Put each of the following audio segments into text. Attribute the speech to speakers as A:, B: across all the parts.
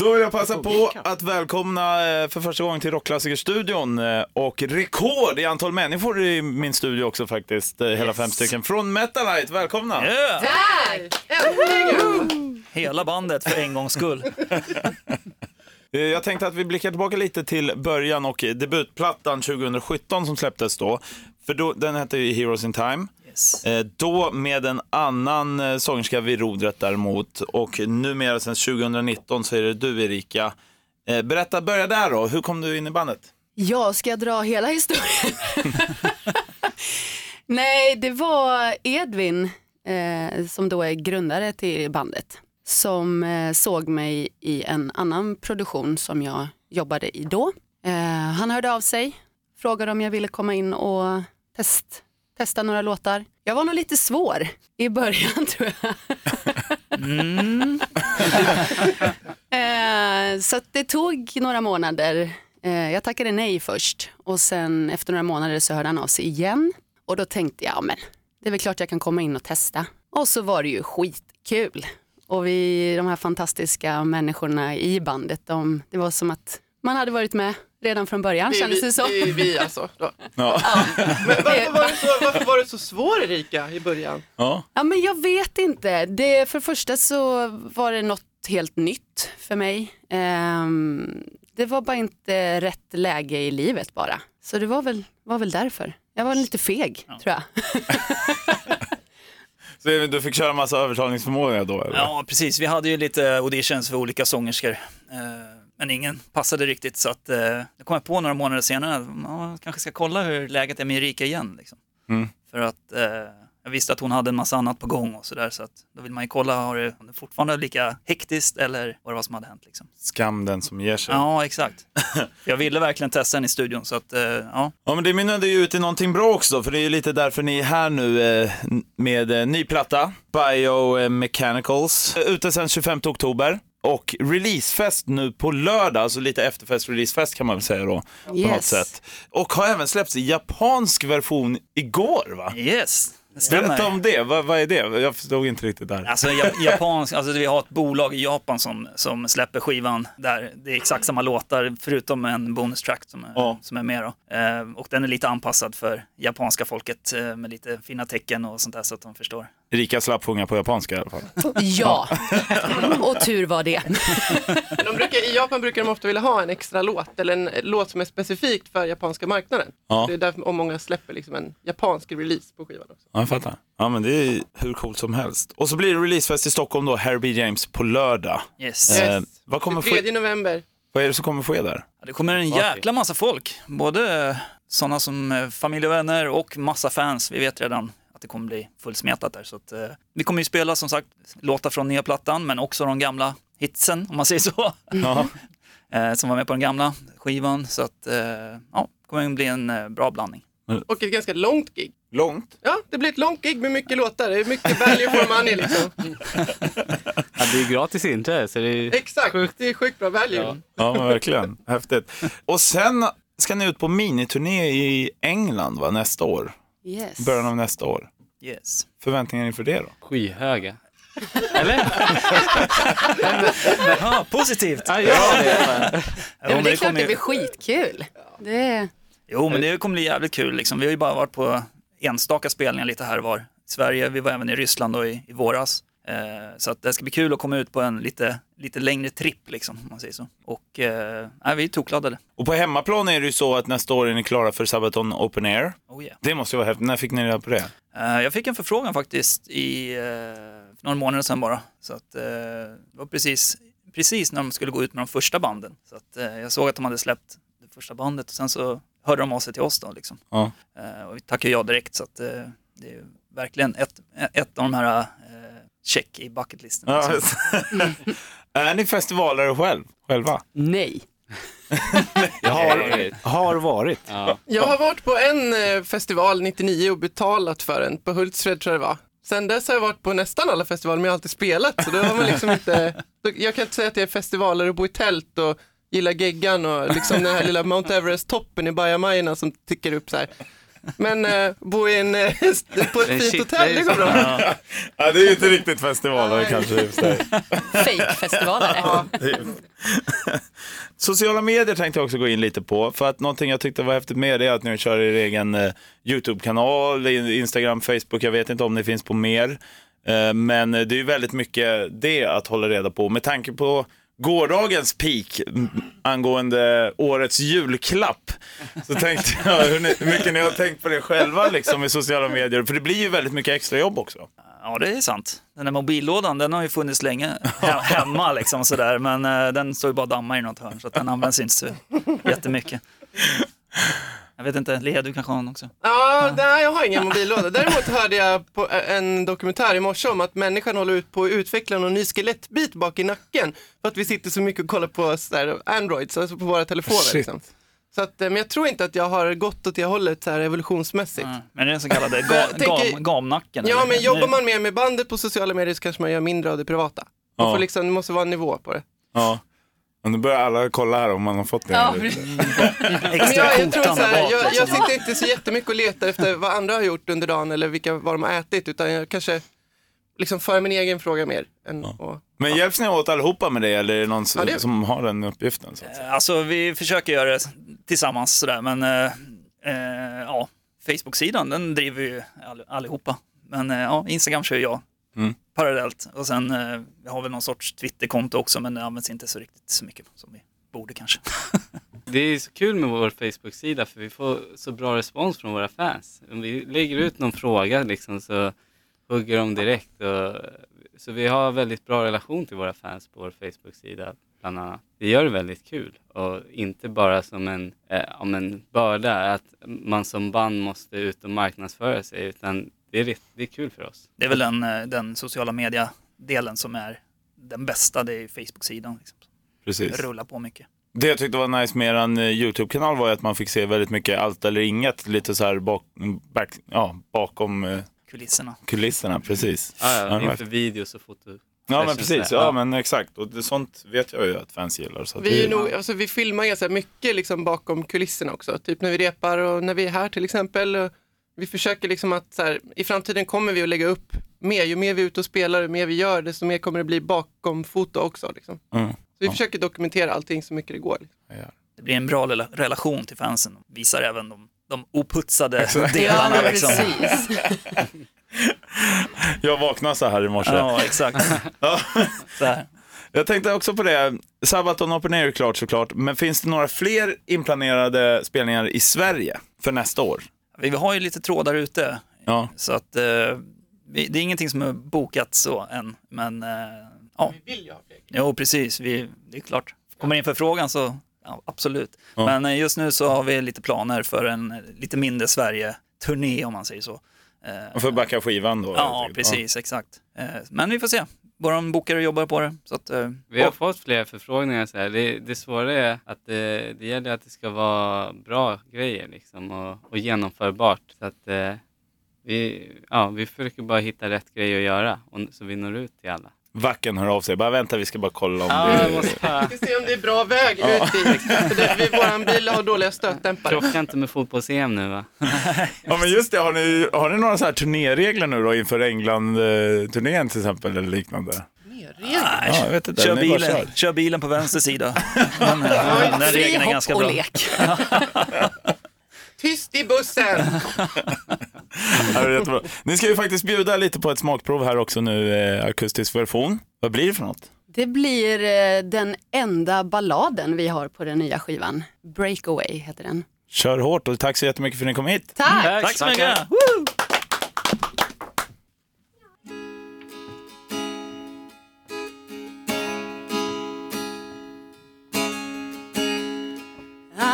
A: Då vill jag passa på att välkomna eh, för första gången till Rockklassikerstudion eh, och rekord i antal människor i min studio också faktiskt. eh, Hela fem stycken. Från Metalite, välkomna!
B: Yeah!
C: Äntligen!
B: Hela bandet för en gångs skull.
A: Jag tänkte att vi blickar tillbaka lite till början och debutplattan 2017 som släpptes då. För då, den hette ju Heroes in Time.
B: Yes.
A: Eh, Då med en annan eh, sångerska vid rodret däremot och numera sedan 2019 så är det du Erika. Eh, Berätta, börja där då. Hur kom du in i bandet?
C: Ja, ska jag dra hela historien? Nej, det var Edvin eh, som då är grundare till bandet som eh, såg mig i en annan produktion som jag jobbade i då. Eh, han hörde av sig, frågade om jag ville komma in och test, testa några låtar. Jag var nog lite svår i början tror jag. Eh, så det tog några månader. Eh, jag tackade nej först och sen efter några månader så hörde han av sig igen. Och då tänkte jag, ja, men det är väl klart jag kan komma in och testa. Och så var det ju skitkul. Och vi, de här fantastiska människorna i bandet, de, det var som att man hade varit med redan från början
D: Det är
C: kändes
D: vi,
C: det som.
D: det är vi alltså. Då.
A: Ja.
D: Men varför var, det så, varför var det så svår Erika i början?
A: Ja.
C: Ja, men jag vet inte. Det, för det första så var det något helt nytt för mig. Ehm, det var bara inte rätt läge i livet bara. Så det var väl, var väl därför. Jag var lite feg tror jag.
A: Så du fick köra massa övertalningsförmåga då? Eller?
B: Ja, precis. Vi hade ju lite auditions för olika sångerskor. Men ingen passade riktigt så att eh, det kom jag på några månader senare. Ja, kanske ska kolla hur läget är med Erika igen. Liksom.
A: Mm.
B: För att eh, jag visste att hon hade en massa annat på gång och sådär. Så att då vill man ju kolla har det, om det fortfarande är lika hektiskt eller vad det var som hade hänt. Liksom.
A: Skam den som ger sig.
B: Ja, exakt. Jag ville verkligen testa henne i studion. Så att, eh, ja.
A: Ja, men det mynnade ju ut i någonting bra också, för det är ju lite därför ni är här nu eh, med eh, ny platta, Biomechanicals, ute sedan 25 oktober. Och releasefest nu på lördag, alltså lite efterfest releasefest kan man väl säga då. På något
C: Yes.
A: sätt. Och har även släppts i japansk version igår va?
B: Yes, stämmer.
A: Berätta om det, vad, vad är det? Jag förstod inte riktigt där.
B: Alltså ja- japansk, alltså vi har ett bolag i Japan som, som släpper skivan där det är exakt samma låtar förutom en bonustrack som är,
A: Ja.
B: som är med då. Eh, och den är lite anpassad för japanska folket eh, med lite fina tecken och sånt där så att de förstår.
A: Erika slapp sjunga på japanska i alla fall.
C: Ja, och tur var det.
D: De brukar, I Japan brukar de ofta vilja ha en extra låt eller en låt som är specifikt för japanska marknaden.
A: Ja.
D: Det är därför om många släpper liksom en japansk release på skivan också.
A: Ja, jag fattar. Ja, men det är hur coolt som helst. Och så blir det releasefest i Stockholm då, Harry B. James på lördag.
B: Yes.
A: Eh,
D: Yes.
A: vad, kommer
D: 3
A: ske,
D: november.
A: vad är det som kommer ske där?
B: Ja, Det kommer en jäkla massa folk, både sådana som eh, familj och vänner och massa fans. Vi vet redan att det kommer bli fullsmetat där. Så att, eh, vi kommer ju spela som sagt låtar från nya plattan men också de gamla hitsen om man säger så.
A: Ja.
B: eh, som var med på den gamla skivan. Så att eh, ja, det kommer bli en eh, bra blandning.
D: Och ett ganska långt gig.
A: Långt?
D: Ja, det blir ett långt gig med mycket låtar. Det är mycket value for money liksom.
E: Ja, det är gratis inträde så det är...
D: Exakt, det är sjukt bra value.
E: Ja.
A: Ja, verkligen. Häftigt. Och sen ska ni ut på miniturné i England va, nästa år.
C: Yes.
A: Början av nästa år.
B: Yes.
A: Förväntningar inför det då?
E: Skyhöga. Eller?
B: Ja, positivt!
E: Ja, ja det.
C: Ja, men det är klart
B: kommer
C: det blir skitkul. Det är...
B: Jo, men det kommer bli jävligt kul. Liksom. Vi har ju bara varit på enstaka spelningar lite här och var. I Sverige, vi var även i Ryssland då i, i våras. Eh, så att det ska bli kul att komma ut på en lite, lite längre tripp, liksom, om man säger så. Och eh, nej, vi är tokladdade.
A: Och på hemmaplan är det ju så att nästa år är ni klara för Sabaton Open Air.
B: Oh, yeah.
A: Det måste ju vara häftigt. När fick ni reda på det?
B: Eh, jag fick en förfrågan faktiskt i eh, för några månader sedan bara. Så att, eh, det var precis, precis när de skulle gå ut med de första banden. Så att, eh, jag såg att de hade släppt det första bandet och sen så hörde de av sig till oss då. Liksom.
A: Ja.
B: Eh, och vi tackade ja direkt så att, eh, det är verkligen ett, ett av de här eh, check i bucketlisten.
A: Ja,
B: liksom.
A: är ni festivalare själv, själva?
C: Nej.
E: Jag har,
F: Har varit.
E: ja.
D: Jag har varit på en eh, festival 99 och betalat för den, på Hultsfred tror jag det var. Sen dess har jag varit på nästan alla festivaler, men jag har alltid spelat, så då har man liksom inte, jag kan inte säga att jag är festivaler och bor i tält och gillar geggan och liksom den här lilla Mount Everest-toppen i bajamajorna som tickar upp så här. Men eh, bo i en, eh, på ett
E: En
D: fint hotell, det går bra.
A: Ja, det är ju inte riktigt festivaler kanske i och för sig.
G: Fake-festivaler.
A: Sociala medier tänkte jag också gå in lite på. För att någonting jag tyckte var häftigt med det är att ni kör er egen eh, YouTube-kanal, Instagram, Facebook. Jag vet inte om ni finns på mer. Eh, men det är ju väldigt mycket det att hålla reda på. Med tanke på gårdagens peak angående årets julklapp så tänkte jag hur, ni, hur mycket ni har tänkt på det själva liksom i sociala medier. För det blir ju väldigt mycket extra jobb också.
B: Ja, det är sant. Den där mobillådan, den har ju funnits länge he- hemma liksom sådär, men eh, den står ju bara och dammar i något hörn så att den används inte så jättemycket. Jag vet inte, Lea du kanske har en också?
D: Ja, nej, jag har ingen mobillåda. Däremot hörde jag på en dokumentär i morse om att människan håller ut på att utveckla någon ny skelettbit bak i nacken. För att vi sitter så mycket och kollar på Androids, alltså på våra telefoner. Liksom. Så att, eh, men jag tror inte att jag har gått åt det hållet så här evolutionsmässigt.
B: Mm. Men det är den så kallade ga-
D: tänker-
B: gam, gamnacken?
D: Ja,
B: eller?
D: men jobbar man mer med bandet på sociala medier så kanske man gör mindre av det privata. Man
A: Ja.
D: får liksom, det måste vara en nivå på det.
A: Ja. Och nu börjar alla kolla här om man har fått det.
G: Ja,
A: inte.
D: Men
B: Extra
D: jag, jag, tror så här, jag, jag sitter inte så jättemycket och letar efter vad andra har gjort under dagen eller vilka, vad de har ätit, utan jag kanske liksom för min egen fråga mer. Än, och,
A: Men hjälps ni åt allihopa med det eller är det någon
D: Ja, det-
A: som har den uppgiften? Så att säga?
B: Alltså vi försöker göra det tillsammans sådär, men eh, eh, ja, Facebook-sidan den driver ju all, allihopa. Men eh, ja, Instagram kör jag
A: Mm.
B: parallellt och sen eh, vi har väl någon sorts Twitterkonto också, men det används inte så riktigt så mycket som vi borde kanske.
E: Det är så kul med vår Facebook-sida för vi får så bra respons från våra fans. Om vi lägger ut någon fråga liksom så hugger de direkt. Och, så vi har väldigt bra relation till våra fans på vår Facebook-sida bland annat. Det gör det väldigt kul och inte bara som en, eh, om en börda att man som band måste ut och marknadsföra sig utan det är, rätt- det är kul för oss.
B: Det är väl den, eh, den sociala media-delen som är den bästa, det är Facebook-sidan. Liksom.
A: Precis.
B: Rullar på mycket.
A: Det jag tyckte var nice med er eh, YouTube-kanal var ju att man fick se väldigt mycket allt eller inget, lite så här bak, back, ja, bakom eh,
B: Kulisserna.
A: kulisserna. Precis.
E: Ja,
A: Ja,
E: ja, inför videos och foto.
A: Ja men precis,
E: där.
A: ja men exakt. Och det, sånt vet jag ju att fans gillar. Så att
D: vi, är
A: det,
D: nog, alltså, vi filmar ganska mycket liksom, bakom kulisserna också, typ när vi repar och när vi är här till exempel. Vi försöker liksom att så här, i framtiden kommer vi att lägga upp mer, ju mer vi är ute och spelar, ju mer vi gör, desto mer kommer det bli bakom foto också. Liksom.
A: mm.
D: Så vi
A: Ja.
D: försöker dokumentera allting så mycket det går. Liksom.
A: Ja.
B: Det blir en bra rela- relation till fansen. Visar även de, de oputsade
G: Ja,
B: delarna.
G: men
B: liksom.
G: precis.
A: Jag vaknade så här i morse.
B: Ja, exakt.
A: Ja.
B: Så här.
A: Jag tänkte också på det, Sabaton Open Air är klart såklart, men finns det några fler inplanerade spelningar i Sverige för nästa år?
B: Vi har ju lite trådar ute,
A: Ja,
B: så att eh, vi, det är ingenting som är bokat så än. Men eh, ja,
D: Vi vill ju ha fler.
B: jo precis, vi, det är klart. Kommer in för frågan så ja, absolut.
A: Ja.
B: Men eh, just nu så har vi lite planer för en lite mindre Sverige-turné om man säger så. Eh,
A: och för att backa skivan då?
B: ja, precis, exakt. Eh, men vi får se. Våra bokare jobbar på det. Så att, eh,
E: Vi har
B: och-
E: fått flera förfrågningar. Så här. Det, det svåra är att det, det gäller att det ska vara bra grejer liksom, och, och genomförbart. Så att, eh, vi, ja, vi försöker bara hitta rätt grej att göra och, så vi når ut till alla.
A: Vacken hör av sig, bara vänta vi ska bara kolla om
E: Ja,
A: det...
E: måste
D: Vi ska se om det är bra väg ut dit. För det, vi, våran bil har dåliga stötdämpare.
E: krocka inte med fotbolls-EM nu va?
A: Ja men just det, har ni, har ni några så här turnéregler nu då inför England-turnén till exempel eller liknande?
B: Nej,
A: Ja, jag vet inte,
B: kör, bilen,
A: kör.
B: kör bilen på vänster sida. Den, den, den regeln är ganska bra.
D: Tyst i bussen!
A: Ja, det är jättebra. Ni ska ju faktiskt bjuda lite på ett smakprov här också nu, eh, akustisk version. Vad blir det för något?
G: Det blir eh, den enda balladen vi har på den nya skivan. Breakaway heter den.
A: Kör hårt och tack så jättemycket för att ni kom hit.
G: Tack!
B: Tack så mycket.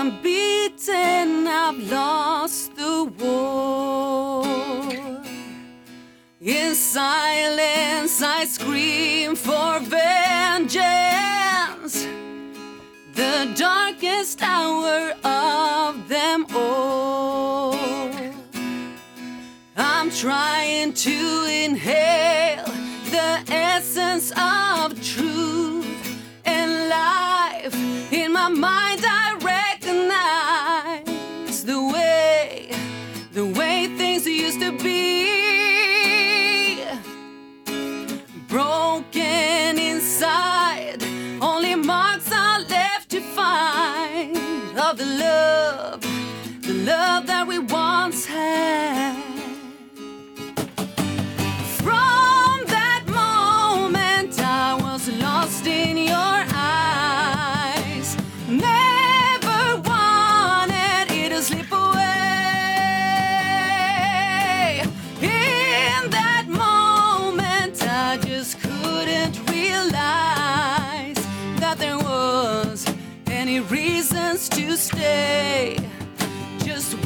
G: I'm beaten, I've lost the war. In silence, I scream for vengeance. The darkest hour of them all. I'm trying to inhale the essence of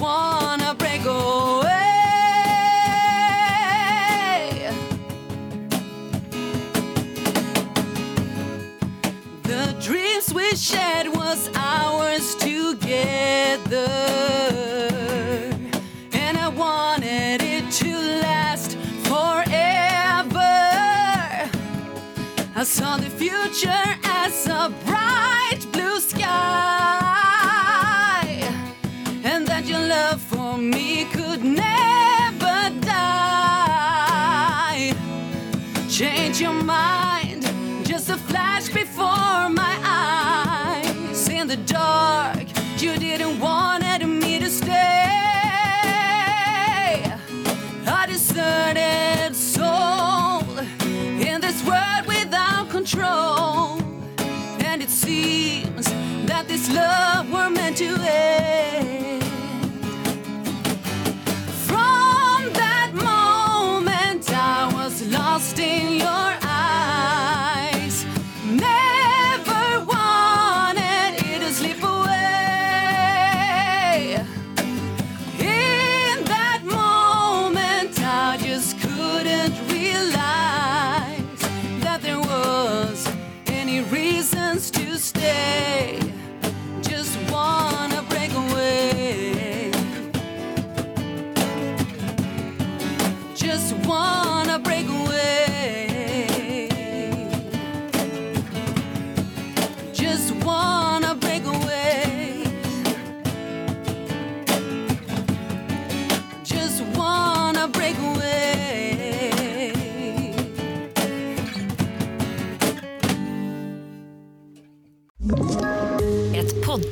G: Just deserted soul in this world without control. And it seems that this love were meant to end.